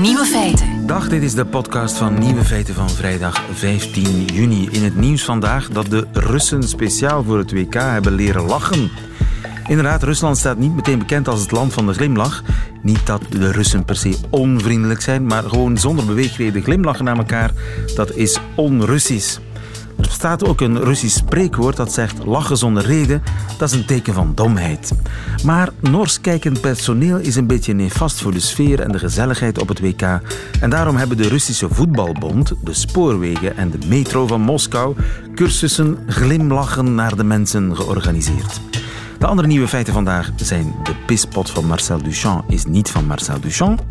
Nieuwe feiten. Dag, dit is de podcast van Nieuwe Feiten van vrijdag 15 juni. In het nieuws vandaag dat de Russen speciaal voor het WK hebben leren lachen. Inderdaad, Rusland staat niet meteen bekend als het land van de glimlach. Niet dat de Russen per se onvriendelijk zijn, maar gewoon zonder beweegreden glimlachen naar elkaar, dat is onrussisch. Er bestaat ook een Russisch spreekwoord dat zegt lachen zonder reden, dat is een teken van domheid. Maar Nors kijkend personeel is een beetje nefast voor de sfeer en de gezelligheid op het WK. En daarom hebben de Russische voetbalbond, de spoorwegen en de metro van Moskou cursussen glimlachen naar de mensen georganiseerd. De andere nieuwe feiten vandaag zijn de pispot van Marcel Duchamp is niet van Marcel Duchamp.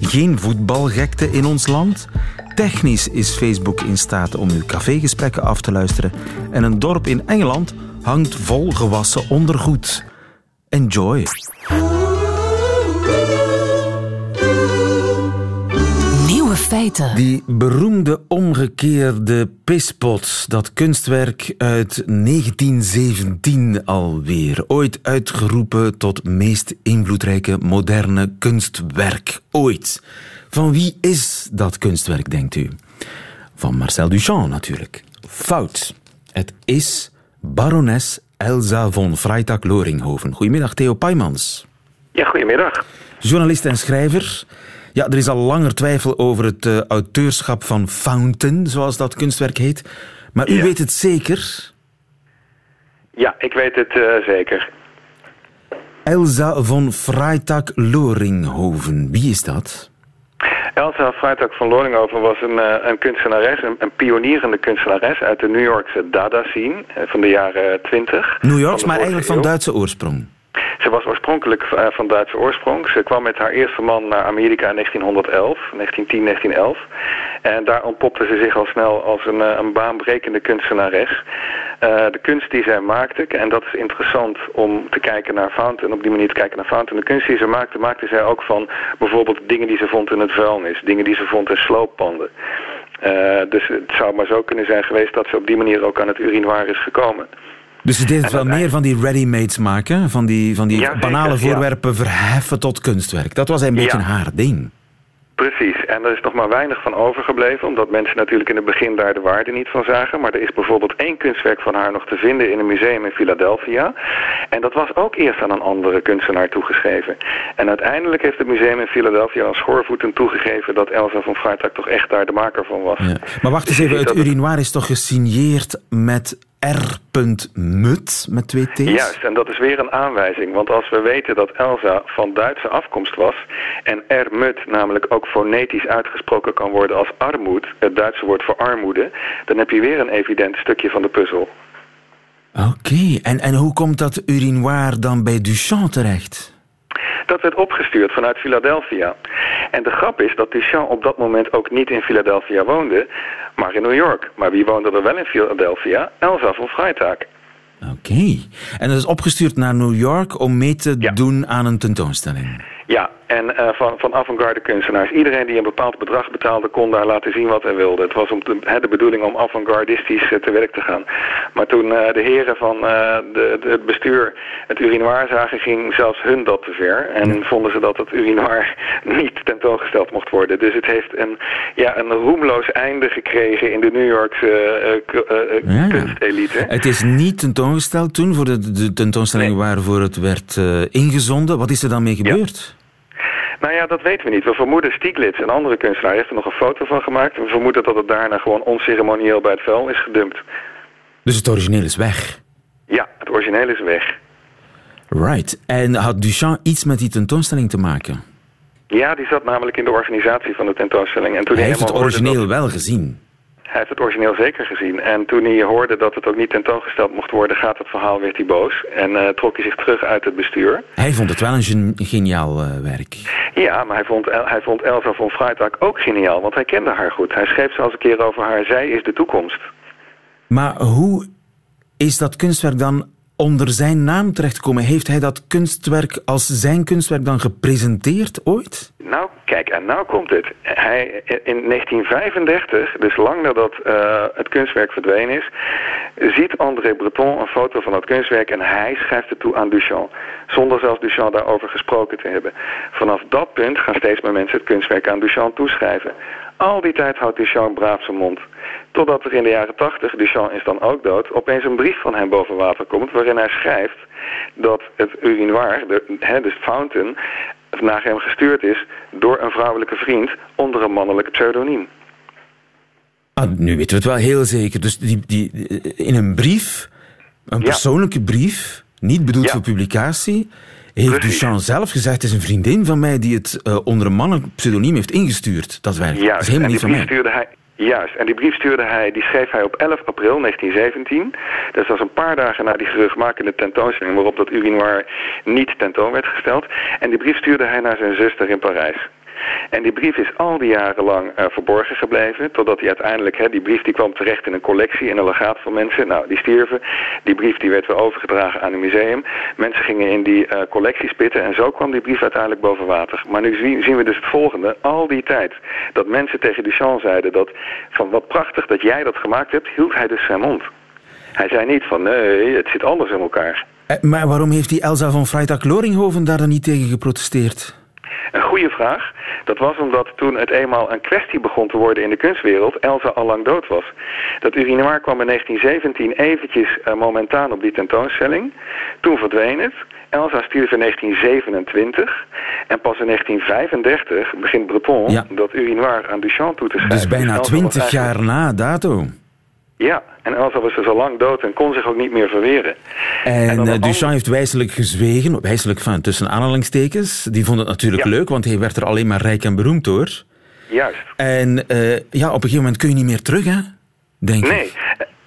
Geen voetbalgekte in ons land. Technisch is Facebook in staat om uw cafégesprekken af te luisteren. En een dorp in Engeland hangt vol gewassen ondergoed. Enjoy. Feiten. Die beroemde omgekeerde pispot, dat kunstwerk uit 1917 alweer. Ooit uitgeroepen tot meest invloedrijke moderne kunstwerk ooit. Van wie is dat kunstwerk, denkt u? Van Marcel Duchamp natuurlijk. Fout. Het is barones Elsa von Freytag-Loringhoven. Goedemiddag, Theo Paimans. Ja, goedemiddag. Journalist en schrijver. Ja, er is al langer twijfel over het uh, auteurschap van Fountain, zoals dat kunstwerk heet. Maar u Ja. weet het zeker? Ja, ik weet het eh, zeker. Elsa von Freytag-Loringhoven. Wie is dat? Elsa Freitag van Loringhoven was een, eh, een kunstenares, een, een pionierende kunstenares uit de New Yorkse Dada-scene eh, van de jaren 20. New Yorks, Van de maar eigenlijk van. Duitse oorsprong. Ze was oorspronkelijk eh, van Duitse oorsprong. Ze kwam met haar eerste man naar Amerika in 1911, 1910, 1911. En daar ontpopte ze zich al snel als een, eh, een baanbrekende kunstenares. Eh, de kunst die zij maakte, en dat is interessant om te kijken naar Fountain, op die manier te kijken naar Fountain. De kunst die ze maakte, maakte zij ook van bijvoorbeeld dingen die ze vond in het vuilnis, dingen die ze vond in slooppanden. Dus het zou maar zo kunnen zijn geweest dat ze op die manier ook aan het urinoir is gekomen. Dus ze deed het wel meer van die ready-mates maken, van die, van die Ja, zeker, banale ja. voorwerpen verheffen tot kunstwerk. Dat was een beetje Ja. haar ding. Precies, en er is nog maar weinig van overgebleven, omdat mensen natuurlijk in het begin daar de waarde niet van zagen. Maar er is bijvoorbeeld één kunstwerk van haar nog te vinden in een museum in Philadelphia. En dat was ook eerst aan een andere kunstenaar toegeschreven. En uiteindelijk heeft het museum in Philadelphia als schoorvoeten toegegeven dat Elsa van Freitag toch echt daar de maker van was. Ja. Maar wacht eens Dus even, het- urinoir is toch gesigneerd met R.mut, met twee T's? Juist, en dat is weer een aanwijzing. Want als we weten dat Elsa van Duitse afkomst was... en ermut namelijk ook fonetisch uitgesproken kan worden als armoed... het Duitse woord voor armoede... dan heb je weer een evident stukje van de puzzel. Oké, en, en hoe komt dat urinoir dan bij Duchamp terecht? Dat werd opgestuurd vanuit Philadelphia. En de grap is dat Duchamp op dat moment ook niet in Philadelphia woonde... maar in New York. Maar wie woonde er wel in Philadelphia? Elsa van Freitag. Oké, en dat is opgestuurd naar New York om mee te Ja. doen aan een tentoonstelling. Ja, en eh, van, van avant-garde kunstenaars. Iedereen die een bepaald bedrag betaalde kon daar laten zien wat hij wilde. Het was om te, hè, de bedoeling om avant-gardistisch eh, te werk te gaan. Maar toen eh, de heren van de, de- het bestuur het urinoir zagen, ging zelfs hun dat te ver. En vonden ze dat het urinoir niet tentoongesteld mocht worden. Dus het heeft een, ja, een roemloos einde gekregen in de New Yorkse Ja, ja. kunstelite. Het is niet tentoongesteld toen voor de, de tentoonstelling Nee. waarvoor het werd ingezonden. Wat is er dan mee gebeurd? Nou ja, dat weten we niet. We vermoeden Stieglitz, een andere kunstenaar, heeft er nog een foto van gemaakt. We vermoeden dat het daarna gewoon onceremonieel bij het vuil is gedumpt. Dus het origineel is weg. Ja, het origineel is weg. Right. En had Duchamp iets met die tentoonstelling te maken? Ja, die zat namelijk in de organisatie van de tentoonstelling. En toen Hij hij, heeft het origineel dat- wel gezien. Hij heeft het origineel zeker gezien. En toen hij hoorde dat het ook niet tentoongesteld mocht worden, gaat het verhaal, werd hij boos. En eh, trok hij zich terug uit het bestuur. Hij vond het wel een gen- geniaal eh, werk. Ja, maar hij vond, hij vond Elsa von Freitag ook geniaal, want hij kende haar goed. Hij schreef zelfs een keer over haar, zij is de toekomst. Maar hoe is dat kunstwerk dan onder zijn naam terechtgekomen? Heeft hij dat kunstwerk als zijn kunstwerk dan gepresenteerd ooit? Nou kijk, en nou komt het. Hij, in 1935, dus lang nadat uh, het kunstwerk verdwenen is, ziet André Breton een foto van dat kunstwerk en hij schrijft het toe aan Duchamp. Zonder zelfs Duchamp daarover gesproken te hebben. Vanaf dat punt gaan steeds meer mensen het kunstwerk aan Duchamp toeschrijven. Al die tijd houdt Duchamp braaf zijn mond. Totdat er in de jaren 80, Duchamp is dan ook dood, opeens een brief van hem boven water komt waarin hij schrijft dat het urinoir, de, de fountain, naar hem gestuurd is door een vrouwelijke vriend onder een mannelijke pseudoniem. Ah, nu weten we het wel heel zeker. Dus die, die, in een brief, een persoonlijke brief, niet bedoeld voor publicatie, heeft Precies. Duchamp zelf gezegd, het is een vriendin van mij die het uh, onder een mannelijk pseudoniem heeft ingestuurd. Dat, werkt. Ja, dat is helemaal niet van mij. Stuurde hij, Juist, en die brief stuurde hij, die schreef hij op 11 april 1917. Dus dat was een paar dagen na die geruchtmakende tentoonstelling waarop dat urinoir niet tentoon werd gesteld. En die brief stuurde hij naar zijn zuster in Parijs. En die brief is al die jaren lang uh, verborgen gebleven, totdat hij uiteindelijk, hè, die brief die kwam terecht in een collectie, in een legaat van mensen. Nou, die stierven. Die brief die werd weer overgedragen aan een museum. Mensen gingen in die uh, collectie spitten en zo kwam die brief uiteindelijk boven water. Maar nu zien, zien we dus het volgende. Al die tijd dat mensen tegen Duchamp zeiden dat van wat prachtig dat jij dat gemaakt hebt, hield hij dus zijn mond. Hij zei niet van nee, het zit anders in elkaar. Eh, maar waarom heeft die Elsa van Freitag-Loringhoven daar dan niet tegen geprotesteerd? Een goede vraag. Dat was omdat toen het eenmaal een kwestie begon te worden in de kunstwereld, Elsa al lang dood was. Dat urinoir kwam in 1917 eventjes uh, momentaan op die tentoonstelling. Toen verdween het. Elsa stierf in 1927. En pas in 1935 begint Breton dat urinoir aan Duchamp toe te schrijven. Dus bijna twintig jaar na dato. Ja, en Elsa was dus al lang dood en kon zich ook niet meer verweren. En, en uh, Duchamp heeft wijselijk gezwegen, wijselijk van tussen aanhalingstekens. Die vond het natuurlijk leuk, want hij werd er alleen maar rijk en beroemd door. Juist. En uh, ja, op een gegeven moment kun je niet meer terug, hè? Denk nee. Ik.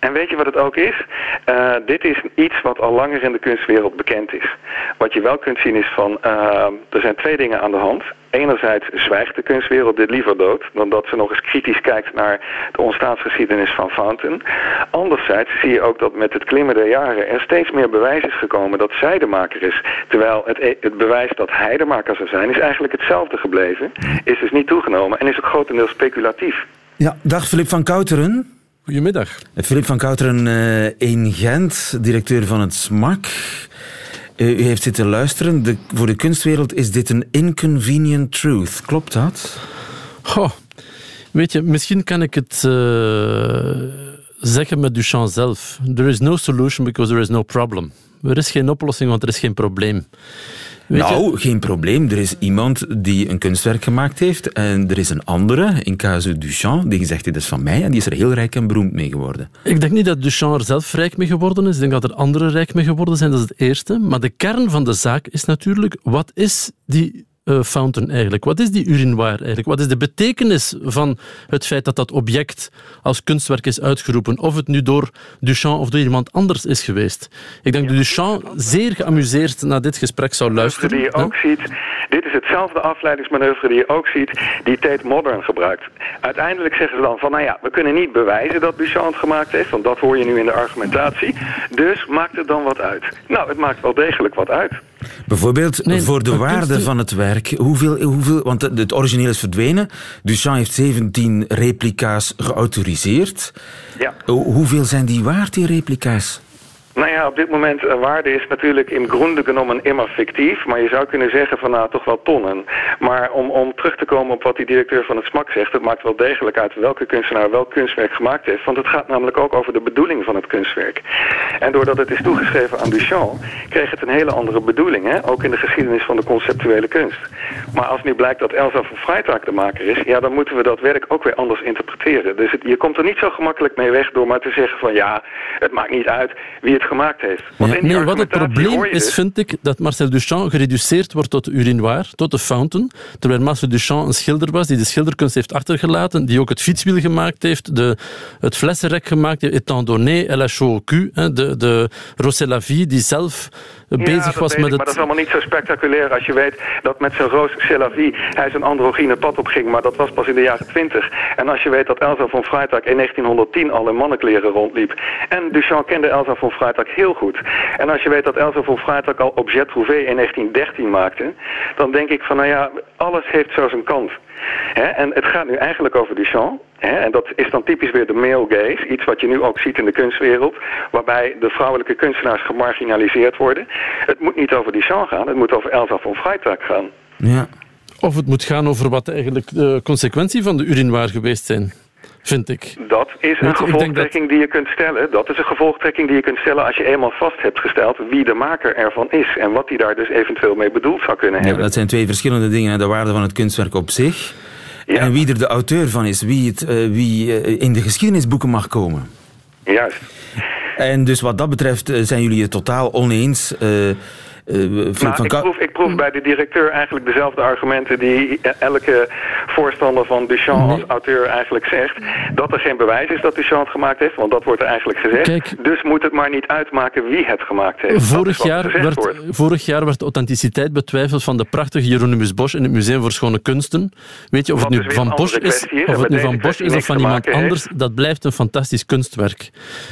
En weet je wat het ook is? Uh, dit is iets wat al langer in de kunstwereld bekend is. Wat je wel kunt zien is van, uh, er zijn twee dingen aan de hand. Enerzijds zwijgt de kunstwereld dit liever dood dan dat ze nog eens kritisch kijkt naar de ontstaansgeschiedenis van Fountain. Anderzijds zie je ook dat met het klimmen der jaren er steeds meer bewijs is gekomen dat zij de maker is. Terwijl het, e- het bewijs dat hij de maker zou zijn is eigenlijk hetzelfde gebleven. Is dus niet toegenomen en is ook grotendeels speculatief. Ja, dag Filip van Kouteren. Goedemiddag. Filip van Kouteren uh, in Gent, directeur van het SMAK. Uh, u heeft zitten luisteren. De, voor de kunstwereld is dit een inconvenient truth. Klopt dat? Goh, weet je, misschien kan ik het uh, zeggen met Duchamp zelf. There is no solution because there is no problem. Er is geen oplossing, want er is geen probleem. Weet nou, je? geen probleem. Er is iemand die een kunstwerk gemaakt heeft en er is een andere, in casu Duchamp, die gezegd dit is van mij en die is er heel rijk en beroemd mee geworden. Ik denk niet dat Duchamp er zelf rijk mee geworden is. Ik denk dat er anderen rijk mee geworden zijn, dat is het eerste. Maar de kern van de zaak is natuurlijk, wat is die uh, fountain eigenlijk? Wat is die urinoir eigenlijk? Wat is de betekenis van het feit dat dat object als kunstwerk is uitgeroepen? Of het nu door Duchamp of door iemand anders is geweest. Ik denk dat Duchamp zeer geamuseerd naar dit gesprek zou luisteren. Die je ook ziet, dit is hetzelfde afleidingsmanoeuvre die je ook ziet, die Tate Modern gebruikt. Uiteindelijk zeggen ze dan van, nou ja, we kunnen niet bewijzen dat Duchamp het gemaakt heeft, want dat hoor je nu in de argumentatie. Dus maakt het dan wat uit? Nou, het maakt wel degelijk wat uit. Bijvoorbeeld nee, voor de waarde van het werk. Hoeveel, hoeveel, want het origineel is verdwenen. Duchamp heeft 17 replica's geautoriseerd. Ja. Hoeveel zijn die waard, die replica's? Nou ja, op dit moment uh, waarde is natuurlijk in groende genomen immer fictief. Maar je zou kunnen zeggen van nou toch wel tonnen. Maar om, om terug te komen op wat die directeur van het SMAK zegt... het maakt wel degelijk uit welke kunstenaar welk kunstwerk gemaakt heeft. Want het gaat namelijk ook over de bedoeling van het kunstwerk. En doordat het is toegeschreven aan Duchamp... kreeg het een hele andere bedoeling. Hè? Ook in de geschiedenis van de conceptuele kunst. Maar als nu blijkt dat Elsa van Freitag de maker is... ja, dan moeten we dat werk ook weer anders interpreteren. Dus je komt er niet zo gemakkelijk mee weg door maar te zeggen van... ja, het maakt niet uit wie het gemaakt heeft. Ja. Nee, wat het probleem is, vind ik, dat Marcel Duchamp gereduceerd wordt tot urinoir, tot de fountain, terwijl Marcel Duchamp een schilder was die de schilderkunst heeft achtergelaten, die ook het fietswiel gemaakt heeft, de, het flessenrek gemaakt heeft, étant donné, elle a chaud au cul, de, de Rossella-Vie, die zelf bezig was met het... Maar dat is allemaal niet zo spectaculair als je weet dat met zijn Roos Celavie hij zijn androgyne pad opging, maar dat was pas in de jaren twintig. En als je weet dat Elsa van Freitag in 1910 al in mannenkleren rondliep en Duchamp kende Elsa van Freitag heel goed. En als je weet dat Elsa von Freitag al Objet Trouvé in 1913 maakte, dan denk ik van, nou ja, alles heeft zo zijn kant. En het gaat nu eigenlijk over Duchamp. Hè? En dat is dan typisch weer de male gaze. Iets wat je nu ook ziet in de kunstwereld. Waarbij de vrouwelijke kunstenaars gemarginaliseerd worden. Het moet niet over Duchamp gaan. Het moet over Elsa von Freitag gaan. Ja. Of het moet gaan over wat eigenlijk de consequentie van de urinoir geweest zijn vind ik. Dat is een gevolgtrekking die je kunt stellen. Dat is een gevolgtrekking die je kunt stellen als je eenmaal vast hebt gesteld wie de maker ervan is en wat hij daar dus eventueel mee bedoeld zou kunnen hebben. Ja, dat zijn twee verschillende dingen. De waarde van het kunstwerk op zich ja. en wie er de auteur van is, wie, het, uh, wie uh, in de geschiedenisboeken mag komen. Juist. En dus wat dat betreft uh, zijn jullie het totaal oneens. Uh, ik, proef, ik proef bij de directeur eigenlijk dezelfde argumenten die elke voorstander van Duchamp als auteur eigenlijk zegt. Dat er geen bewijs is dat Duchamp het gemaakt heeft, want dat wordt er eigenlijk gezegd. Kijk, dus moet het maar niet uitmaken wie het gemaakt heeft. Vorig jaar, werd, vorig jaar werd de authenticiteit betwijfeld van de prachtige Jeronimus Bosch in het Museum voor Schone Kunsten. Weet je, of het nu van Bosch is, of het nu van Bosch is of van iemand anders, dat blijft een fantastisch kunstwerk.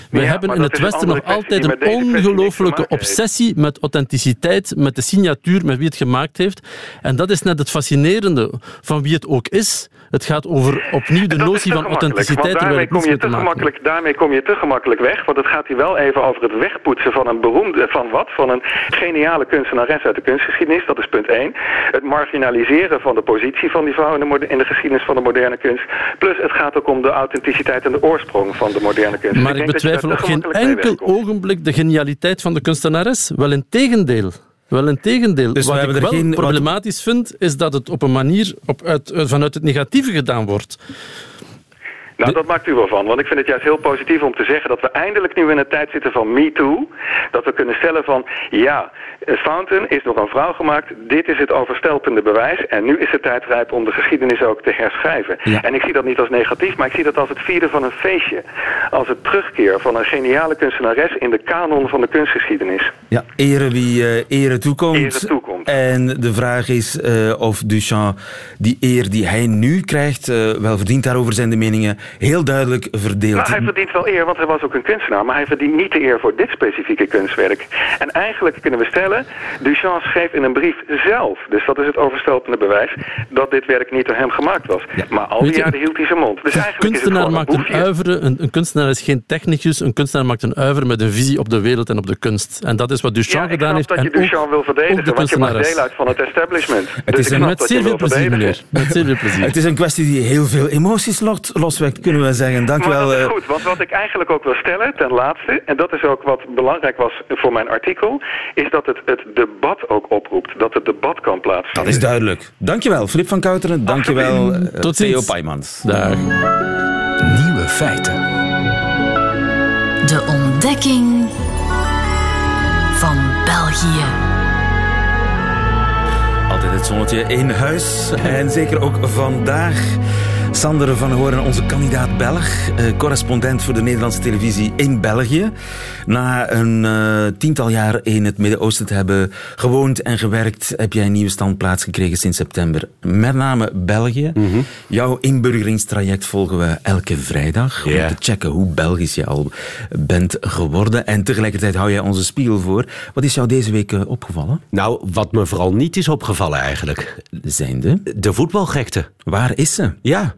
We hebben in het Westen nog altijd een ongelooflijke obsessie met authenticiteit met de signatuur, met wie het gemaakt heeft. En dat is net het fascinerende van wie het ook is. Het gaat over opnieuw de notie van authenticiteit. Daarmee kom, je te gemakkelijk, daarmee kom je te gemakkelijk weg. Want het gaat hier wel even over het wegpoetsen van een beroemde, van wat? Van een geniale kunstenares uit de kunstgeschiedenis. Dat is punt 1. Het marginaliseren van de positie van die vrouw in de, in de geschiedenis van de moderne kunst. Plus het gaat ook om de authenticiteit en de oorsprong van de moderne kunst. Maar ik, ik betwijfel op geen enkel ogenblik de genialiteit van de kunstenares. Wel in tegendeel. Wel een tegendeel. Dus wat ik wel geen, problematisch vind, is dat het op een manier op, uit, vanuit het negatieve gedaan wordt. Nou, dat maakt u wel van. Want ik vind het juist heel positief om te zeggen dat we eindelijk nu in een tijd zitten van MeToo. Dat we kunnen stellen van, ja, Fountain is door een vrouw gemaakt. Dit is het overstelpende bewijs. En nu is het tijd rijp om de geschiedenis ook te herschrijven. En ik zie dat niet als negatief, maar ik zie dat als het vieren van een feestje. Als het terugkeer van een geniale kunstenares in de kanon van de kunstgeschiedenis. Ja, ere wie uh, ere toekomt. Ere toekomt. En de vraag is uh, of Duchamp die eer die hij nu krijgt, uh, wel verdient. Daarover zijn de meningen heel duidelijk verdeeld. Nou, hij verdient wel eer, want hij was ook een kunstenaar. Maar hij verdient niet de eer voor dit specifieke kunstwerk. En eigenlijk kunnen we stellen, Duchamp schreef in een brief zelf, dus dat is het overstelpende bewijs, dat dit werk niet door hem gemaakt was. Maar al die jaren hield hij zijn mond. Dus een kunstenaar maakt een, uivere, een, een, kunstenaar is geen technicus, een kunstenaar maakt een uivere met een visie op de wereld en op de kunst. En dat is wat Duchamp ja, gedaan heeft. dat je Duchamp wil verdedigen, want je maakt deel uit van het establishment. Het dus is een, met zeer veel plezier, meneer. Met zeer veel plezier. Het is een kwestie die heel veel emoties loswekt, kunnen we zeggen. Dank maar wel. Dat is goed, want wat ik eigenlijk ook wil stellen, ten laatste, en dat is ook wat belangrijk was voor mijn artikel, is dat het het debat ook oproept. Dat het debat kan plaatsvinden. Dat is duidelijk. Dankjewel, Flip van Kouteren. Dankjewel, uh, Tot Theo Paimans. Dag. Nieuwe feiten. De ontdekking van België. Altijd het zonnetje in huis. En zeker ook vandaag. Sander van Horen, onze kandidaat Belg, eh, correspondent voor de Nederlandse televisie in België. Na een uh, tiental jaar in het Midden-Oosten te hebben gewoond en gewerkt, heb jij een nieuwe standplaats gekregen sinds september. Met name België. Mm -hmm. Jouw inburgeringstraject volgen we elke vrijdag. Yeah. Om te checken hoe Belgisch je al bent geworden. En tegelijkertijd hou jij onze spiegel voor. Wat is jou deze week uh, opgevallen? Nou, wat me vooral niet is opgevallen eigenlijk. Zijn de? De voetbalgekte. Waar is ze? Ja.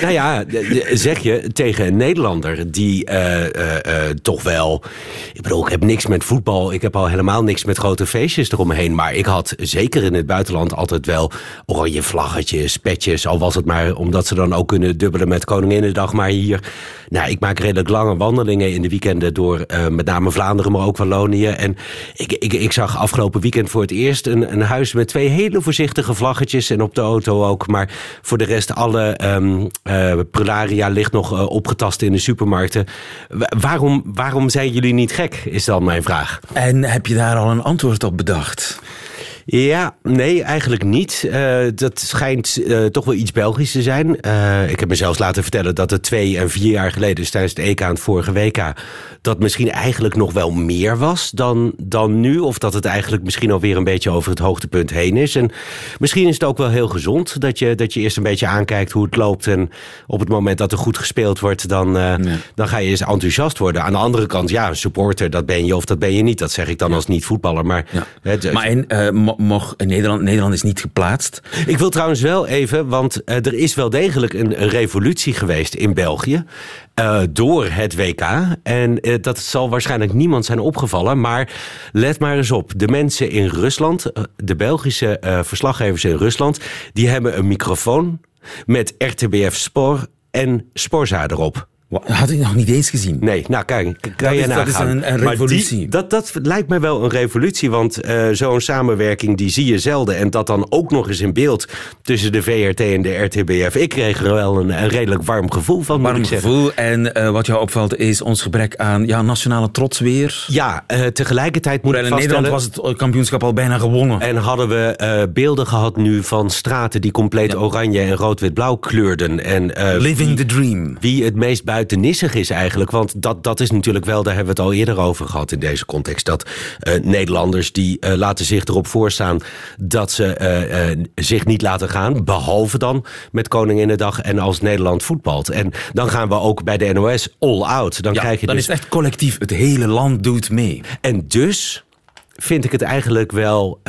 nou ja, zeg je tegen een Nederlander die uh, uh, uh, toch wel. Ik bedoel, ik heb niks met voetbal. Ik heb al helemaal niks met grote feestjes eromheen. Maar ik had zeker in het buitenland altijd wel oranje vlaggetjes, petjes. Al was het maar omdat ze dan ook kunnen dubbelen met Koninginnedag. Maar hier, nou, ik maak redelijk lange wandelingen in de weekenden door met name Vlaanderen, maar ook Wallonië. En ik, ik, ik zag afgelopen weekend voor het eerst een, een huis met twee hele voorzichtige vlaggetjes. En op de auto ook. Maar voor de rest alle. Um, uh, prularia ligt nog uh, opgetast in de supermarkten. waarom, waarom zijn jullie niet gek, is dan mijn vraag. En heb je daar al een antwoord op bedacht? Ja, nee, eigenlijk niet. Uh, dat schijnt uh, toch wel iets Belgisch te zijn. Uh, ik heb me zelfs laten vertellen dat het twee en vier jaar geleden, dus tijdens het EK aan het vorige WK, dat misschien eigenlijk nog wel meer was dan, dan nu. Of dat het eigenlijk misschien alweer een beetje over het hoogtepunt heen is. En misschien is het ook wel heel gezond dat je, dat je eerst een beetje aankijkt hoe het loopt. En op het moment dat er goed gespeeld wordt, dan, dan ga je eens enthousiast worden. Aan de andere kant, ja, een supporter, dat ben je of dat ben je niet. Dat zeg ik dan ja. als niet-voetballer. Maar, ja. het, maar in, mocht Nederland, Nederland is niet geplaatst. Ik wil trouwens wel even, want uh, er is wel degelijk een, revolutie geweest in België. Uh, door het WK. En dat zal waarschijnlijk niemand zijn opgevallen. Maar let maar eens op. De mensen in Rusland, de Belgische verslaggevers in Rusland, die hebben een microfoon met RTBF Spoor en Sporza erop. Had ik nog niet eens gezien. Nee, nou kijk, kan dat je is, nagaan. Dat is een, een revolutie. Die, dat, dat lijkt me wel een revolutie, want uh, zo'n samenwerking die zie je zelden. En dat dan ook nog eens in beeld tussen de VRT en de RTBF. Ik kreeg er wel een, een redelijk warm gevoel van, warm moet ik gevoel. En uh, wat jou opvalt is ons gebrek aan ja, nationale trots weer. Ja, uh, tegelijkertijd moet in ik Nederland was het kampioenschap al bijna gewonnen. En hadden we beelden gehad nu van straten die compleet ja. oranje en rood-wit-blauw kleurden. En, Living the dream. Wie het meest buitennissig is eigenlijk. Want dat, dat is natuurlijk wel, daar hebben we het al eerder over gehad in deze context. Dat uh, Nederlanders die uh, laten zich erop voorstaan dat ze uh, zich niet laten gaan. Behalve dan met Koninginnedag en als Nederland voetbalt. En dan gaan we ook bij de NOS all out. Dan, ja, krijg je dan dus... is het echt collectief. Het hele land doet mee. En dus vind ik het eigenlijk wel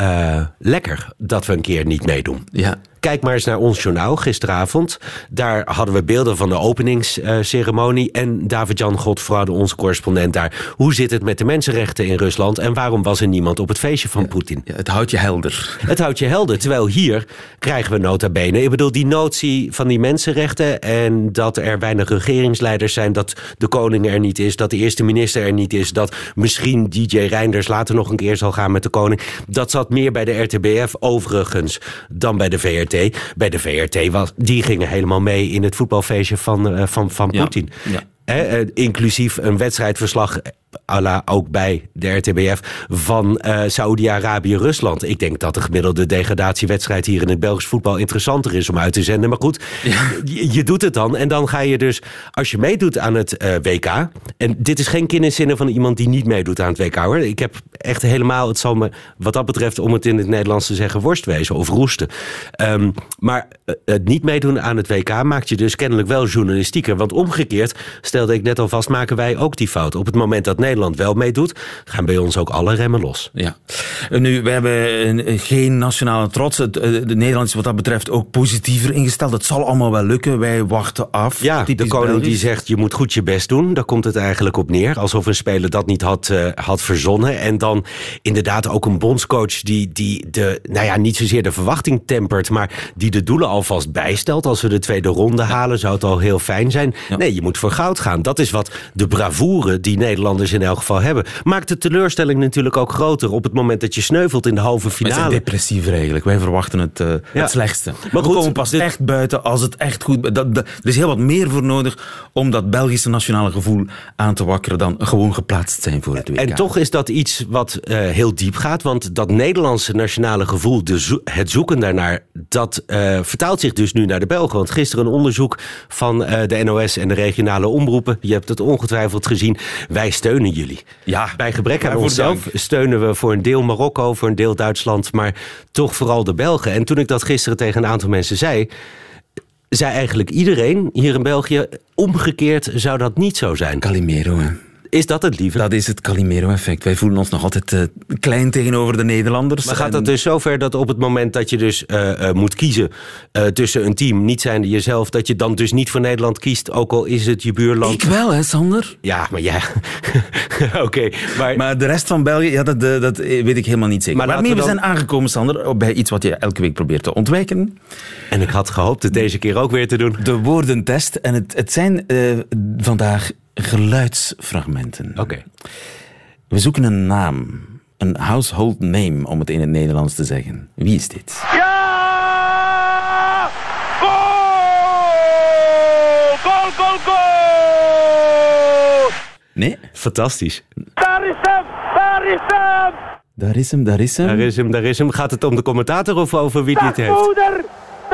lekker dat we een keer niet meedoen. Ja. Kijk maar eens naar ons journaal gisteravond. Daar hadden we beelden van de openingsceremonie. En David-Jan Godfraude, onze correspondent daar. Hoe zit het met de mensenrechten in Rusland? En waarom was er niemand op het feestje van ja, Poetin? Ja, het houdt je helder. Het houdt je helder. Terwijl hier krijgen we nota bene. Ik bedoel, die notie van die mensenrechten... en dat er weinig regeringsleiders zijn... dat de koning er niet is, dat de eerste minister er niet is... dat misschien DJ Reinders later nog een keer zal gaan met de koning. Dat zat meer bij de RTBF overigens dan bij de VRT. Bij de VRT, was, die gingen helemaal mee in het voetbalfeestje van, uh, van, van Poetin. Ja, ja. He, uh, inclusief een wedstrijdverslag la ook bij de RTBF van uh, Saoedi-Arabië-Rusland. Ik denk dat de gemiddelde degradatiewedstrijd hier in het Belgisch voetbal interessanter is om uit te zenden. Maar goed, ja. je, je, doet het dan. En dan ga je dus, als je meedoet aan het uh, WK... en dit is geen kinderzinnen van iemand die niet meedoet aan het WK hoor. Ik heb echt helemaal, het zal me wat dat betreft... om het in het Nederlands te zeggen, worst wezen of roesten. Um, maar het niet meedoen aan het WK maakt je dus kennelijk wel journalistieker. Want omgekeerd, stelde ik net al vast, maken wij ook die fout. Op het moment dat Nederland wel meedoet, gaan bij ons ook alle remmen los. Ja. Nu, we hebben geen nationale trots. Het, de Nederland is wat dat betreft ook positiever ingesteld. Het zal allemaal wel lukken. Wij wachten af. Ja, de koning Belgisch. die zegt, je moet goed je best doen. Daar komt het eigenlijk op neer. Alsof een speler dat niet had, uh, had verzonnen. En dan inderdaad ook een bondscoach die, die de, nou ja, niet zozeer de verwachting tempert, maar die de doelen alvast bijstelt. Als we de tweede ronde ja. halen, zou het al heel fijn zijn. Ja. Nee, je moet voor goud gaan. Dat is wat de bravoure die Nederlanders in elk geval hebben. Maakt de teleurstelling natuurlijk ook groter op het moment dat je sneuvelt in de halve finale. Wij zijn depressief eigenlijk. Wij verwachten het, uh, ja. het slechtste. Maar goed, we komen pas dit... echt buiten als het echt goed... Dat, dat, er is heel wat meer voor nodig om dat Belgische nationale gevoel aan te wakkeren dan gewoon geplaatst zijn voor het WK. En toch is dat iets wat uh, heel diep gaat, want dat Nederlandse nationale gevoel, de zo het zoeken daarnaar, dat uh, vertaalt zich dus nu naar de Belgen. Want gisteren een onderzoek van de NOS en de regionale je hebt het ongetwijfeld gezien, wij steunen jullie. Ja, bij gebrek aan onszelf dank. steunen we voor een deel Marokko, voor een deel Duitsland, maar toch vooral de Belgen. En toen ik dat gisteren tegen een aantal mensen zei, zei eigenlijk iedereen hier in België, omgekeerd zou dat niet zo zijn. Calimero, hè. Is dat het lieve? Dat is het Calimero-effect. Wij voelen ons nog altijd uh, klein tegenover de Nederlanders. Maar gaat dat dus zover dat op het moment dat je dus uh, uh, moet kiezen tussen een team, niet zijnde jezelf, dat je dan dus niet voor Nederland kiest, ook al is het je buurland? Ik wel, hè, Sander? Ja, maar ja. Oké. Okay, maar... maar de rest van België, ja, dat, dat weet ik helemaal niet zeker. Maar, maar nee, we, dan... we zijn aangekomen, Sander, bij iets wat je elke week probeert te ontwijken. En ik had gehoopt het deze keer ook weer te doen. De woordentest. En het, het zijn vandaag geluidsfragmenten. Oké. Okay. We zoeken een naam. Een household name, om het in het Nederlands te zeggen. Wie is dit? Ja! Goal! Goal, goal, goal! Nee? Fantastisch. Daar is hem! Daar is hem! Daar is hem, daar is hem. Daar is hem, daar is hem. Gaat het om de commentator of over wie dit heeft? Moeder!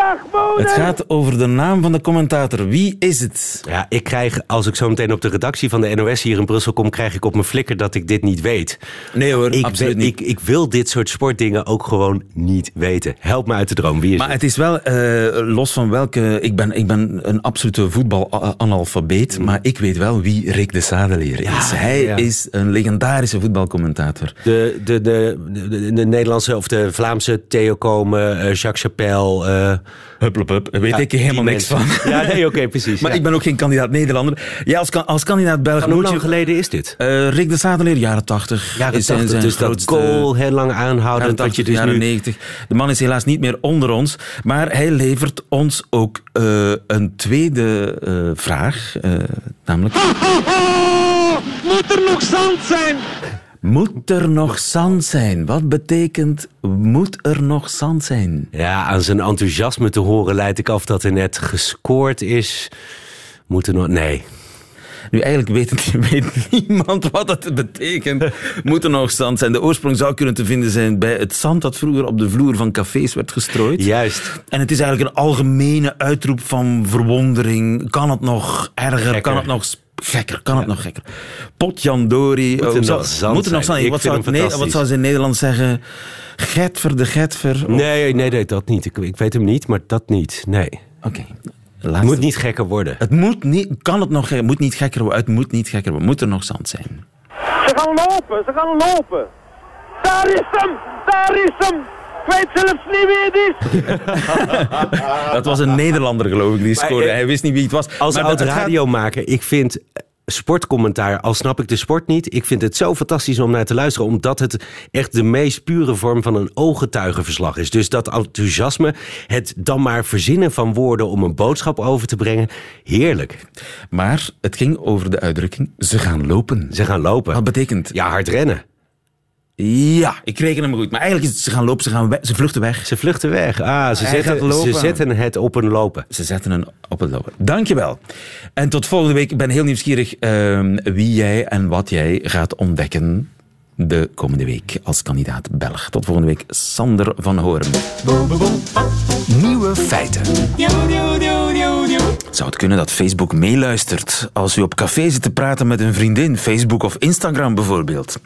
Dag moeder! Het gaat over de naam van de commentator. Wie is het? Ja, ik krijg, als ik zo meteen op de redactie van de NOS hier in Brussel kom, krijg ik op mijn flikker dat ik dit niet weet. Nee hoor, Ik, absoluut weet- niet. ik, ik wil dit soort sportdingen ook gewoon niet weten. Help me uit de droom. Wie is Maar het? het is wel, eh, los van welke... Ik ben, ik ben een absolute voetbalanalfabeet, maar ik weet wel wie Rick de Sadeleer is. Hij ja. is een legendarische voetbalcommentator. De, de, de, de, de Nederlandse of de Vlaamse Theo Komen, eh, Jacques Chapelle. eh, Hup, hup, weet ja, ik helemaal niks mensen. van. Ja, nee, oké, precies. Maar ja. ik ben ook geen kandidaat Nederlander. Ja, als, als kandidaat Belg hoe lang je... geleden is dit? Eh, Rick de Sadeleer, jaren 80. Jaren is zijn- 80, zijn dus dat grootste- goal heel lang aanhouden. Jaren dat je 80, dus jaren nu 90. De man is helaas niet meer onder ons. Maar hij levert ons ook eh, een tweede eh, vraag. eh, namelijk... Moet er nog zand zijn? Moet er nog zand zijn? Wat betekent moet er nog zand zijn? Ja, aan zijn enthousiasme te horen leid ik af dat er net gescoord is. Moet er nog... Nee. Nu, eigenlijk weet, het, weet niemand wat het betekent. Moet er nog zand zijn? De oorsprong zou kunnen te vinden zijn bij het zand dat vroeger op de vloer van cafés werd gestrooid. Juist. En het is eigenlijk een algemene uitroep van verwondering. Kan het nog erger? Gekker. Kan het nog sp- gekker? Kan het nog gekker? Potjandori. Moet er nog zou- zand moet er nog zijn? zand Wat zou, hem het Ne- fantastisch. wat zou ze in Nederland zeggen? Getver de Getver? Of- Nee, nee, nee, dat niet. Ik, ik weet hem niet, maar dat niet. Nee. Oké. Het moet niet gekker worden. Het moet niet, kan het nog, het moet niet gekker worden. Het moet niet gekker worden. Moet er nog zand zijn? Ze gaan lopen, ze gaan lopen. Daar is hem, daar is hem. Ik weet zelfs niet wie het is. Dat was een Nederlander, geloof ik, die scoorde. Hij wist niet wie het was. Als Maar oud het gaat- radiomaker, ik vind eh, sportcommentaar, al snap ik de sport niet, ik vind het zo fantastisch om naar te luisteren, omdat het echt de meest pure vorm van een ooggetuigenverslag is. Dus dat enthousiasme, het dan maar verzinnen van woorden om een boodschap over te brengen, heerlijk. Maar het ging over de uitdrukking, ze gaan lopen. Ze gaan lopen. Wat betekent? Ja, hard rennen. Ja, ik reken hem goed. Maar eigenlijk is het, ze gaan lopen, ze, gaan we- ze vluchten weg. Ze vluchten weg. Ah, ze, zetten, lopen. ze zetten het op een lopen. Ze zetten een op het lopen. Dankjewel. En tot volgende week. Ik ben heel nieuwsgierig ehm, wie jij en wat jij gaat ontdekken de komende week als kandidaat Belg. Tot volgende week, Sander van Hoorn. Nieuwe feiten. Zou het kunnen dat Facebook meeluistert als u op café zit te praten met een vriendin, Facebook of Instagram bijvoorbeeld?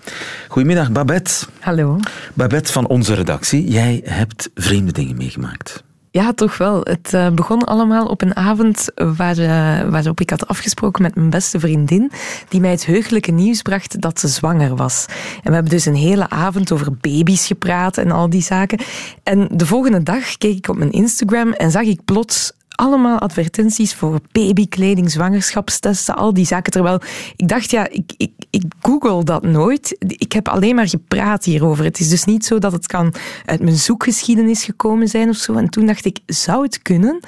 Goedemiddag, Babette. Hallo. Babette van onze redactie, jij hebt vreemde dingen meegemaakt. Ja, toch wel. Het eh, begon allemaal op een avond waar, eh, waarop ik had afgesproken met mijn beste vriendin, die mij het heugelijke nieuws bracht dat ze zwanger was. En we hebben dus een hele avond over baby's gepraat en al die zaken. En de volgende dag keek ik op mijn Instagram en zag ik plots allemaal advertenties voor babykleding, zwangerschapstesten, al die zaken. Terwijl ik dacht, ja, ik, ik, ik google dat nooit. Ik heb alleen maar gepraat hierover. Het is dus niet zo dat het kan uit mijn zoekgeschiedenis gekomen zijn of zo. En toen dacht ik, zou het kunnen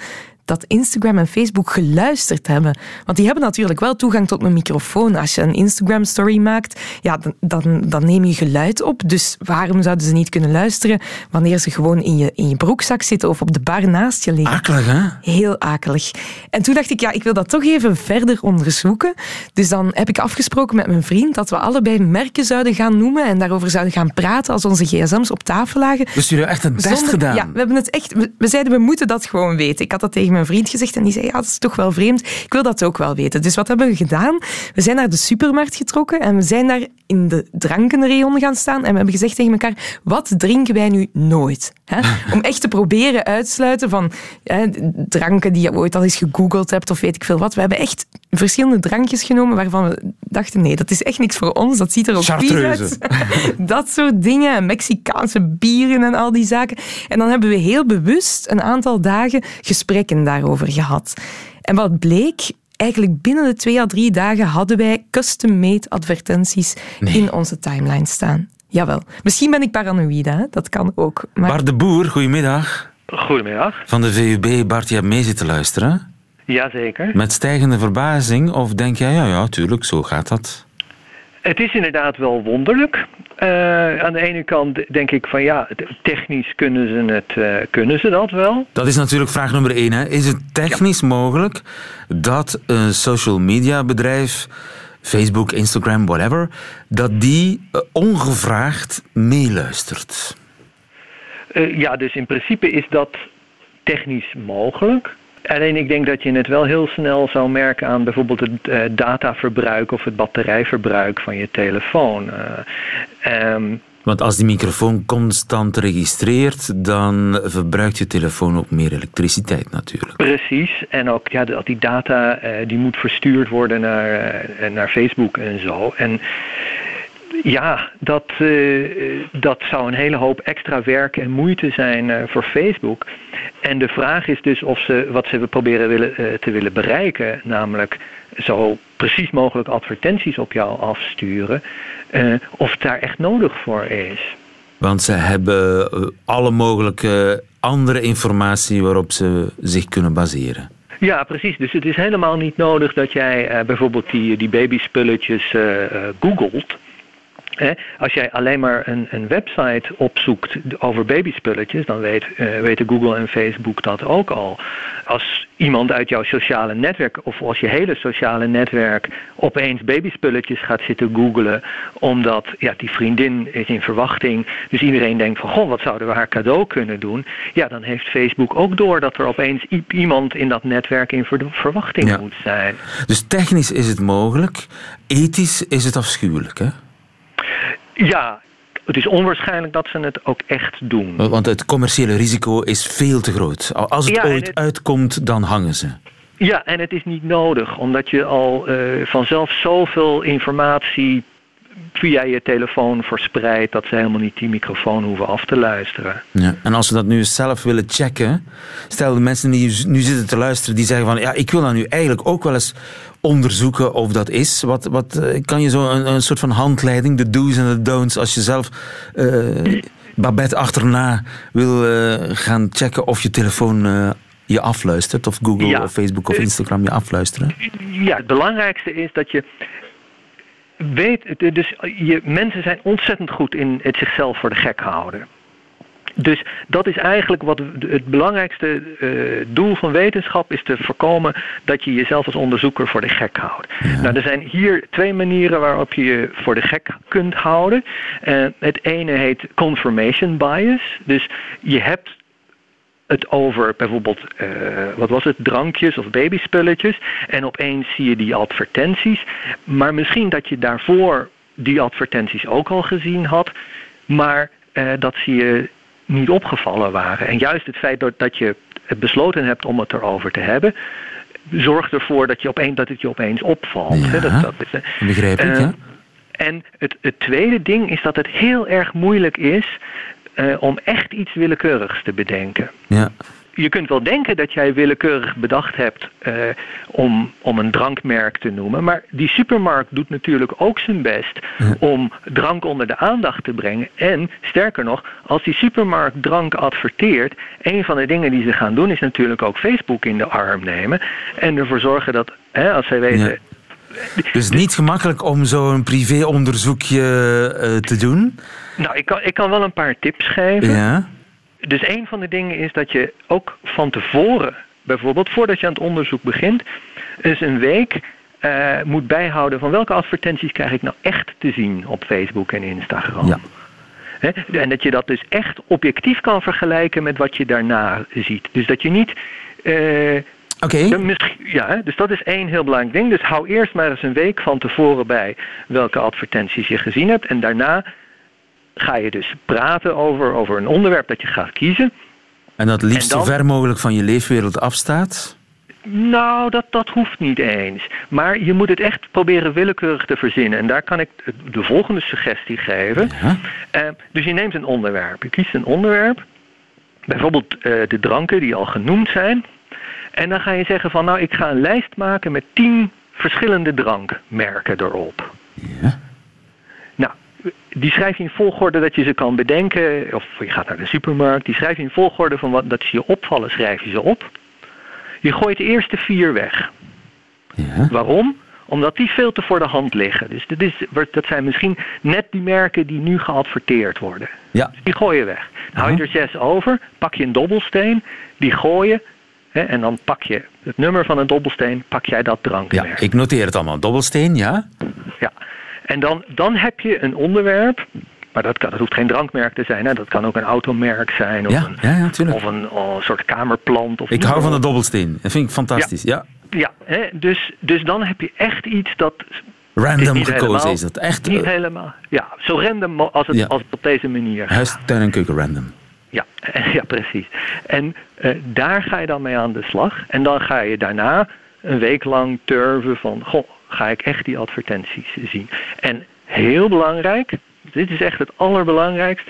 dat Instagram en Facebook geluisterd hebben. Want die hebben natuurlijk wel toegang tot mijn microfoon. Als je een Instagram-story maakt, ja, dan, dan, dan neem je geluid op. Dus waarom zouden ze niet kunnen luisteren wanneer ze gewoon in je, in je broekzak zitten of op de bar naast je liggen? Akelig, hè? Heel akelig. En toen dacht ik, ja, ik wil dat toch even verder onderzoeken. Dus dan heb ik afgesproken met mijn vriend dat we allebei merken zouden gaan noemen en daarover zouden gaan praten als onze gsm's op tafel lagen. Dus jullie hebben echt het best Zonder- gedaan. Ja, we hebben het echt. We, we zeiden we moeten dat gewoon weten. Ik had dat tegen mijn vriend gezegd en die zei ja, dat is toch wel vreemd. Ik wil dat ook wel weten. Dus wat hebben we gedaan? We zijn naar de supermarkt getrokken en we zijn daar in de drankenrayon gaan staan en we hebben gezegd tegen elkaar wat drinken wij nu nooit? Hè? Om echt te proberen uitsluiten van hè, dranken die je ooit al eens gegoogeld hebt of weet ik veel wat. We hebben echt verschillende drankjes genomen waarvan we dachten nee, dat is echt niks voor ons. Dat ziet er ook vies Chartreuse. uit. dat soort dingen. En Mexicaanse bieren en al die zaken. En dan hebben we heel bewust een aantal dagen gesprekken daarover gehad. En wat bleek, eigenlijk binnen de twee à drie dagen hadden wij custom-made advertenties in onze timeline staan. Jawel. Misschien ben ik paranoïde, hè? dat kan ook. Maar Bart de Boer, goedemiddag. Goedemiddag. Van de VUB, Bart, je hebt mee zitten luisteren. Jazeker. Met stijgende verbazing, of denk jij, ja, ja, tuurlijk, zo gaat dat. Het is inderdaad wel wonderlijk. Eh, aan de ene kant denk ik van ja, technisch kunnen ze, het, eh, kunnen ze dat wel. Dat is natuurlijk vraag nummer één. Hè. Is het technisch mogelijk dat een social media bedrijf Facebook, Instagram, whatever, dat die eh, ongevraagd meeluistert. Ja, dus in principe is dat technisch mogelijk. Alleen ik denk dat je het wel heel snel zou merken aan bijvoorbeeld het uh, dataverbruik of het batterijverbruik van je telefoon. Uh, um, want als die microfoon constant registreert, dan verbruikt je telefoon ook meer elektriciteit natuurlijk. Precies. En ook ja, die data uh, die moet verstuurd worden naar, naar Facebook en zo. En ja, dat, uh, dat zou een hele hoop extra werk en moeite zijn voor Facebook. En de vraag is dus of ze wat ze proberen willen, te willen bereiken, namelijk zo precies mogelijk advertenties op jou afsturen, uh, of het daar echt nodig voor is. Want ze hebben eh, alle mogelijke andere informatie waarop ze zich kunnen baseren. Ja, precies. Dus het is helemaal niet nodig dat jij uh, bijvoorbeeld die, die babyspulletjes uh, googelt. Als jij alleen maar een, een, website opzoekt over babyspulletjes, dan weet, uh, weten Google en Facebook dat ook al. Als iemand uit jouw sociale netwerk of als je hele sociale netwerk opeens babyspulletjes gaat zitten googlen, omdat ja, die vriendin is in verwachting, dus iedereen denkt van goh, wat zouden we haar cadeau kunnen doen? Ja, dan heeft Facebook ook door dat er opeens iemand in dat netwerk in verwachting ja. moet zijn. Dus technisch is het mogelijk, ethisch is het afschuwelijk, hè? Ja, het is onwaarschijnlijk dat ze het ook echt doen. Want het commerciële risico is veel te groot. Als het ja, ooit het... uitkomt, dan hangen ze. Ja, en het is niet nodig, omdat je al uh, vanzelf zoveel informatie via je telefoon verspreidt dat ze helemaal niet die microfoon hoeven af te luisteren. Ja, en als ze dat nu zelf willen checken, stel de mensen die nu zitten te luisteren, die zeggen van ja, ik wil dat nu eigenlijk ook wel eens onderzoeken of dat is. Wat, wat, eh, kan je zo een, een soort van handleiding, de do's en de don'ts, als je zelf uh, Babette achterna wil uh, gaan checken of je telefoon uh, je afluistert, of Google ja. of Facebook of Instagram je afluisteren? Ja, het belangrijkste is dat je weet, dus je, mensen zijn ontzettend goed in het zichzelf voor de gek houden. Dus dat is eigenlijk wat het belangrijkste uh, doel van wetenschap is te voorkomen dat je jezelf als onderzoeker voor de gek houdt. Ja. Nou, er zijn hier twee manieren waarop je je voor de gek kunt houden. Uh, het ene heet confirmation bias. Dus je hebt het over bijvoorbeeld, uh, wat was het, drankjes of babyspulletjes. En opeens zie je die advertenties. Maar misschien dat je daarvoor die advertenties ook al gezien had. Maar uh, dat zie je niet opgevallen waren. En juist het feit dat je besloten hebt om het erover te hebben, zorgt ervoor dat, je opeens, dat het je opeens opvalt. Ja, dat, dat begrijp ik, uh, ja. En het, het tweede ding is dat het heel erg moeilijk is uh, om echt iets willekeurigs te bedenken. Ja je kunt wel denken dat jij willekeurig bedacht hebt uh, om, om een drankmerk te noemen. Maar die supermarkt doet natuurlijk ook zijn best ja. om drank onder de aandacht te brengen. En sterker nog, als die supermarkt drank adverteert, een van de dingen die ze gaan doen is natuurlijk ook Facebook in de arm nemen. En ervoor zorgen dat, hè, als zij weten. Ja. Dus niet gemakkelijk om zo'n privéonderzoekje uh, te doen? Nou, ik kan, ik kan wel een paar tips geven. Ja dus een van de dingen is dat je ook van tevoren, bijvoorbeeld voordat je aan het onderzoek begint, eens een week uh, moet bijhouden van welke advertenties krijg ik nou echt te zien op Facebook en Instagram. Ja. He? En dat je dat dus echt objectief kan vergelijken met wat je daarna ziet. Dus dat je niet. Uh, Oké. Okay. Ja, dus dat is één heel belangrijk ding. Dus hou eerst maar eens een week van tevoren bij welke advertenties je gezien hebt. En daarna ga je dus praten over, over een onderwerp dat je gaat kiezen. En dat liefst dan, zo ver mogelijk van je leefwereld afstaat? Nou, dat, dat hoeft niet eens. Maar je moet het echt proberen willekeurig te verzinnen. En daar kan ik de volgende suggestie geven. Ja. Uh, dus je neemt een onderwerp. Je kiest een onderwerp. Bijvoorbeeld uh, de dranken die al genoemd zijn. En dan ga je zeggen van nou, ik ga een lijst maken met tien verschillende drankmerken erop. Ja die schrijf je in volgorde dat je ze kan bedenken. Of je gaat naar de supermarkt. Die schrijf je in volgorde van wat dat ze je opvallen, schrijf je ze op. Je gooit de eerste vier weg. Ja. Waarom? Omdat die veel te voor de hand liggen. Dus dat, is, dat zijn misschien net die merken die nu geadverteerd worden. Ja. Dus die gooi je weg. Dan hou je er zes over, pak je een dobbelsteen, die gooi je. Hè, en dan pak je het nummer van een dobbelsteen, pak jij dat Ja, drankmerk. ik noteer het allemaal. Dobbelsteen, ja? Ja. En dan, dan heb je een onderwerp, maar dat, kan, dat hoeft geen drankmerk te zijn. Hè. Dat kan ook een automerk zijn of, Ja, een, ja, of een, oh, een soort kamerplant. Of Ik hou van de dobbelsteen. Dat vind ik fantastisch. Ja. Ja, hè, dus, dus dan heb je echt iets dat... Random gekozen helemaal- is dat. Echt Niet eh, helemaal. Ja, zo random als het, als het op deze manier huis, tuin en keuken random. Ja, ja precies. En eh, daar ga je dan mee aan de slag. En dan ga je daarna een week lang turven van... Goh, ga ik echt die advertenties zien? En heel belangrijk, dit is echt het allerbelangrijkst...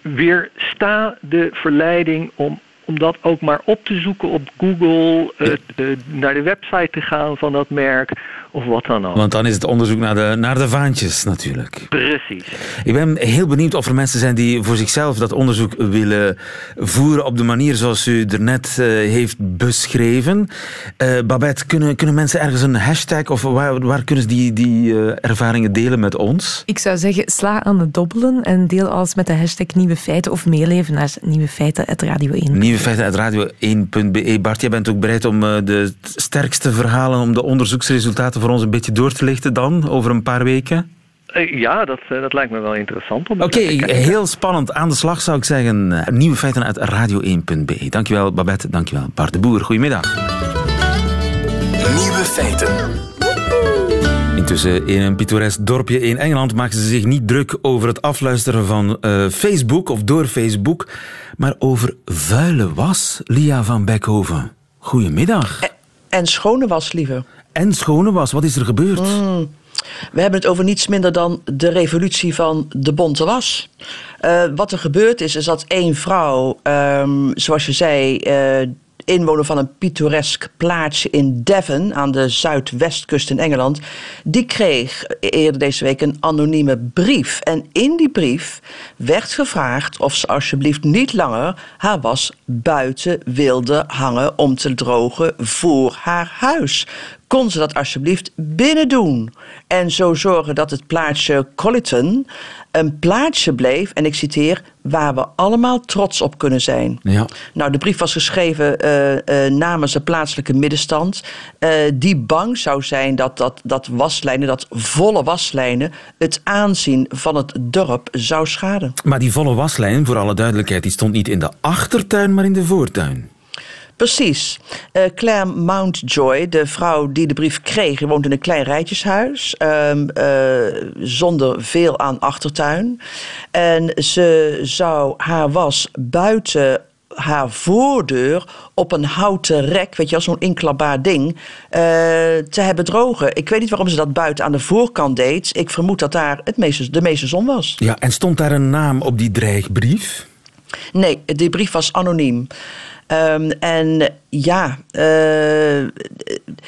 Weersta de verleiding om, om dat ook maar op te zoeken op Google... eh, eh, naar de website te gaan van dat merk of wat dan ook. Want dan is het onderzoek naar de, naar de vaantjes natuurlijk. Precies. Ik ben heel benieuwd of er mensen zijn die voor zichzelf dat onderzoek willen voeren op de manier zoals u er net eh, heeft beschreven. Eh, Babette, kunnen, kunnen mensen ergens een hashtag of waar, waar kunnen ze die, die eh, ervaringen delen met ons? Ik zou zeggen, sla aan de dobbelen en deel alles met de hashtag Nieuwe Feiten of meeleven naar Nieuwe Feiten uit Radio 1. Nieuwe feiten uit radio1.be. Bart, jij bent ook bereid om eh, de sterkste verhalen, om de onderzoeksresultaten voor ons een beetje door te lichten dan, over een paar weken? Eh, ja, dat, eh, dat lijkt me wel interessant. Oké, kijken. heel spannend. Aan de slag zou ik zeggen. Eh, Nieuwe feiten uit radio1.be. Dankjewel Babette, dankjewel Bart de Boer. Goedemiddag. Nieuwe feiten. Intussen in een pittoresk dorpje in Engeland maken ze zich niet druk over het afluisteren van eh, Facebook of door Facebook, maar over vuile was. Lia van Beckhoven. Goedemiddag. En schone was, liever. En schone was, wat is er gebeurd? We hebben het over niets minder dan de revolutie van de bonte was. Eh, wat er gebeurd is, is dat één vrouw, ehm, zoals je zei, eh, inwoner van een pittoresk plaatsje in Devon aan de zuidwestkust in Engeland, die kreeg eerder deze week een anonieme brief. En in die brief werd gevraagd of ze alsjeblieft niet langer haar was buiten wilde hangen om te drogen voor haar huis. Kon ze dat alsjeblieft binnen doen? En zo zorgen dat het plaatsje Colliton een plaatsje bleef, en ik citeer, waar we allemaal trots op kunnen zijn. Ja. Nou, de brief was geschreven eh, eh, namens de plaatselijke middenstand. eh, die bang zou zijn dat, dat, dat waslijnen, dat volle waslijnen, het aanzien van het dorp zou schaden. Maar die volle waslijn, voor alle duidelijkheid, die stond niet in de achtertuin, maar in de voortuin. Precies. Eh, Claire Mountjoy, de vrouw die de brief kreeg, die woont in een klein rijtjeshuis. ehm, eh, zonder veel aan achtertuin. En ze zou haar was buiten haar voordeur op een houten rek, weet je wel, zo'n inklapbaar ding, eh, te hebben drogen. Ik weet niet waarom ze dat buiten aan de voorkant deed. Ik vermoed dat daar het meeste, de meeste zon was. Ja, en stond daar een naam op die dreigbrief? Nee, die brief was anoniem. Ehm, en ja, eh,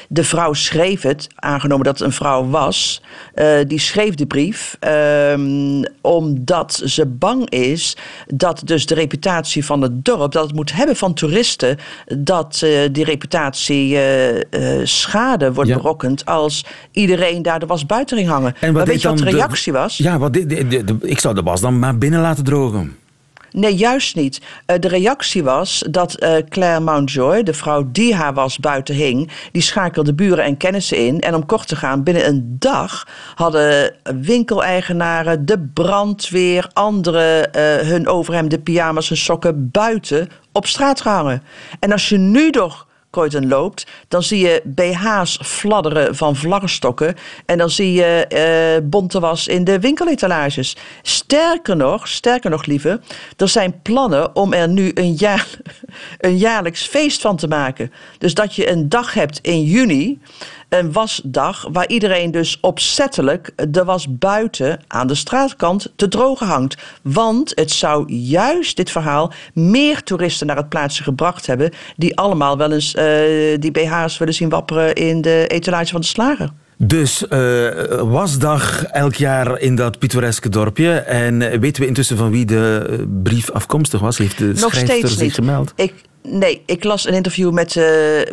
de vrouw schreef het, aangenomen dat het een vrouw was. eh, die schreef de brief ehm, omdat ze bang is dat dus de reputatie van het dorp, dat het moet hebben van toeristen, dat eh, die reputatie schade wordt Ja. berokkend als iedereen daar de was buiten ging hangen. En maar deed weet je wat de reactie was? Ja, wat de- de- ik zou de was dan maar binnen laten drogen. Nee, juist niet. Eh, de reactie was dat eh, Claire Mountjoy, de vrouw die haar was buiten hing, die schakelde buren en kennissen in. En om kort te gaan, binnen een dag hadden winkeleigenaren, de brandweer, anderen eh, hun overhemden, pyjama's en sokken buiten op straat gehangen. En als je nu door Croydon loopt, dan zie je BH's fladderen van vlaggenstokken. En dan zie je eh bonte was in de winkeletalages. Sterker nog, sterker nog lieve, er zijn plannen om er nu een, jaar, een jaarlijks feest van te maken. Dus dat je een dag hebt in juni, een wasdag, waar iedereen dus opzettelijk de was buiten aan de straatkant te drogen hangt. Want het zou juist dit verhaal meer toeristen naar het plaatsje gebracht hebben, die allemaal wel eens eh, die BH's willen zien wapperen in de etalage van de slager. Dus eh, wasdag elk jaar in dat pittoreske dorpje. En weten we intussen van wie de eh, brief afkomstig was? Heeft de Nog schrijfster steeds zich niet. gemeld? Ik, Nee, ik las een interview met, uh,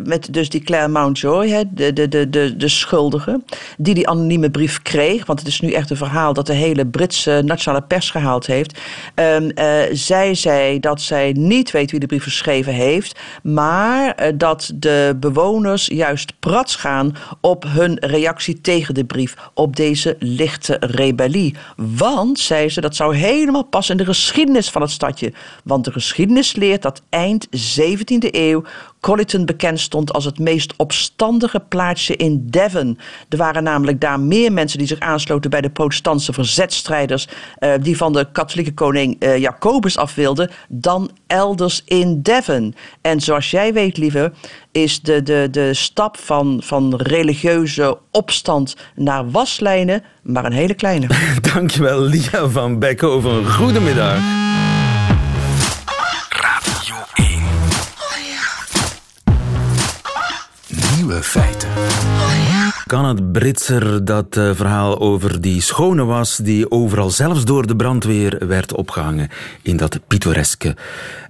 met dus die Claire Mountjoy, hè, de, de, de, de, de schuldige, die die anonieme brief kreeg. Want het is nu echt een verhaal dat de hele Britse nationale pers gehaald heeft. Um, uh, zij zei dat zij niet weet wie de brief geschreven heeft, maar uh, dat de bewoners juist prats gaan op hun reactie tegen de brief, op deze lichte rebellie. Want, zei ze, dat zou helemaal passen in de geschiedenis van het stadje. Want de geschiedenis leert dat eind 17e eeuw Colliton bekend stond als het meest opstandige plaatsje in Devon. Er waren namelijk daar meer mensen die zich aansloten bij de protestantse verzetstrijders uh, die van de katholieke koning uh, Jacobus af wilden, dan elders in Devon. En zoals jij weet, lieve, is de, de, de stap van, van religieuze opstand naar waslijnen maar een hele kleine. Dankjewel, Lia van Beckhoven. Goedemiddag. Nieuwe feiten. Kan het Britser dat uh, verhaal over die schone was die overal zelfs door de brandweer werd opgehangen in dat pittoreske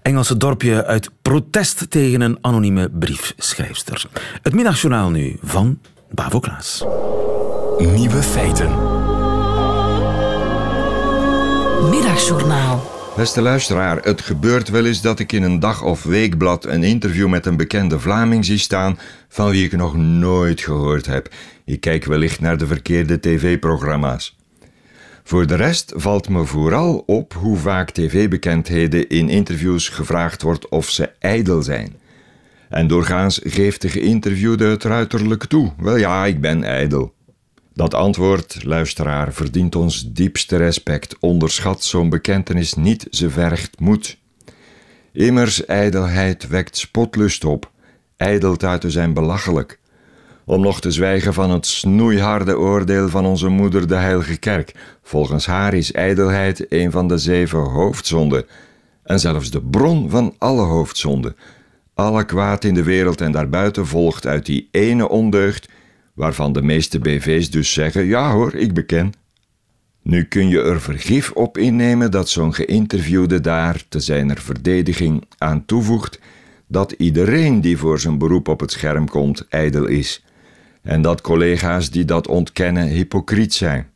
Engelse dorpje uit protest tegen een anonieme briefschrijfster. Het middagjournaal nu van Bavo Klaas. Nieuwe feiten. Middagjournaal. Beste luisteraar, het gebeurt wel eens dat ik in een dag- of weekblad een interview met een bekende Vlaming zie staan van wie ik nog nooit gehoord heb. Ik kijk wellicht naar de verkeerde tv-programma's. Voor de rest valt me vooral op hoe vaak tv-bekendheden in interviews gevraagd wordt of ze ijdel zijn. En doorgaans geeft de geïnterviewde het uiterlijk toe. Wel ja, ik ben ijdel. Dat antwoord, luisteraar, verdient ons diepste respect. Onderschat zo'n bekentenis niet, ze vergt moed. Immers, ijdelheid wekt spotlust op. Ijdeltuiten zijn belachelijk. Om nog te zwijgen van het snoeiharde oordeel van onze moeder, de Heilige Kerk. Volgens haar is ijdelheid een van de zeven hoofdzonden. En zelfs de bron van alle hoofdzonden. Alle kwaad in de wereld en daarbuiten volgt uit die ene ondeugd waarvan de meeste BV's dus zeggen: ja hoor, ik beken. Nu kun je er vergif op innemen dat zo'n geïnterviewde daar te zijn verdediging aan toevoegt dat iedereen die voor zijn beroep op het scherm komt ijdel is en dat collega's die dat ontkennen hypocriet zijn.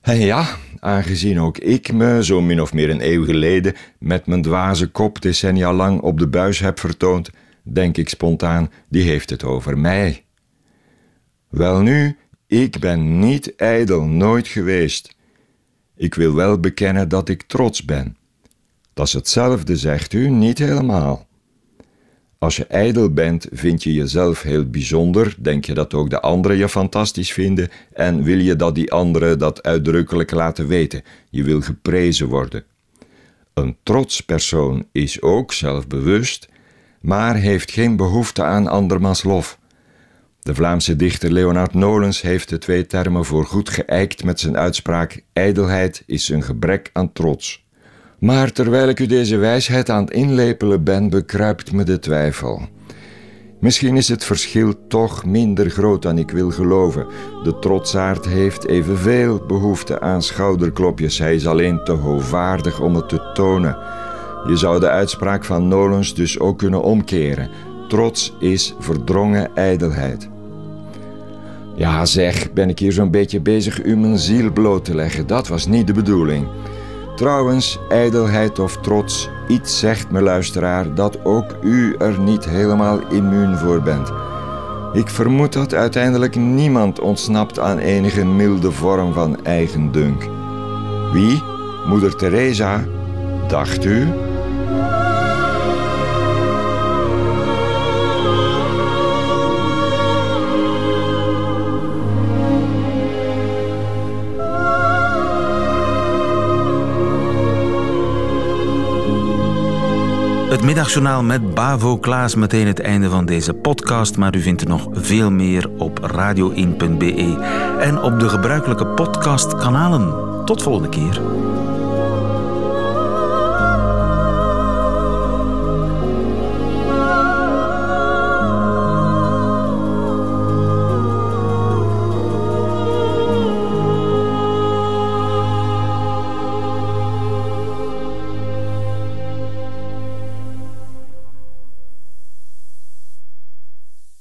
En ja, aangezien ook ik me, zo min of meer een eeuw geleden, met mijn dwaze kop decennia lang op de buis heb vertoond, denk ik spontaan, die heeft het over mij. Welnu, ik ben niet ijdel, nooit geweest. Ik wil wel bekennen dat ik trots ben. Dat is hetzelfde, zegt u, niet helemaal. Als je ijdel bent, vind je jezelf heel bijzonder, denk je dat ook de anderen je fantastisch vinden en wil je dat die anderen dat uitdrukkelijk laten weten. Je wil geprezen worden. Een trots persoon is ook zelfbewust, maar heeft geen behoefte aan andermans lof. De Vlaamse dichter Leonard Nolens heeft de twee termen voor goed geëikt met zijn uitspraak: ijdelheid is een gebrek aan trots. Maar terwijl ik u deze wijsheid aan het inlepelen ben, bekruipt me de twijfel. Misschien is het verschil toch minder groot dan ik wil geloven. De trotsaard heeft evenveel behoefte aan schouderklopjes, hij is alleen te hoogvaardig om het te tonen. Je zou de uitspraak van Nolens dus ook kunnen omkeren. Trots is verdrongen ijdelheid. Ja, zeg, ben ik hier zo'n beetje bezig u mijn ziel bloot te leggen. Dat was niet de bedoeling. Trouwens, ijdelheid of trots, iets zegt me luisteraar dat ook u er niet helemaal immuun voor bent. Ik vermoed dat uiteindelijk niemand ontsnapt aan enige milde vorm van eigendunk. Wie? Moeder Teresa? Dacht u? Het middagjournaal met Bavo Klaas. Meteen het einde van deze podcast. Maar u vindt er nog veel meer op radio1.be en op de gebruikelijke podcastkanalen. Tot volgende keer.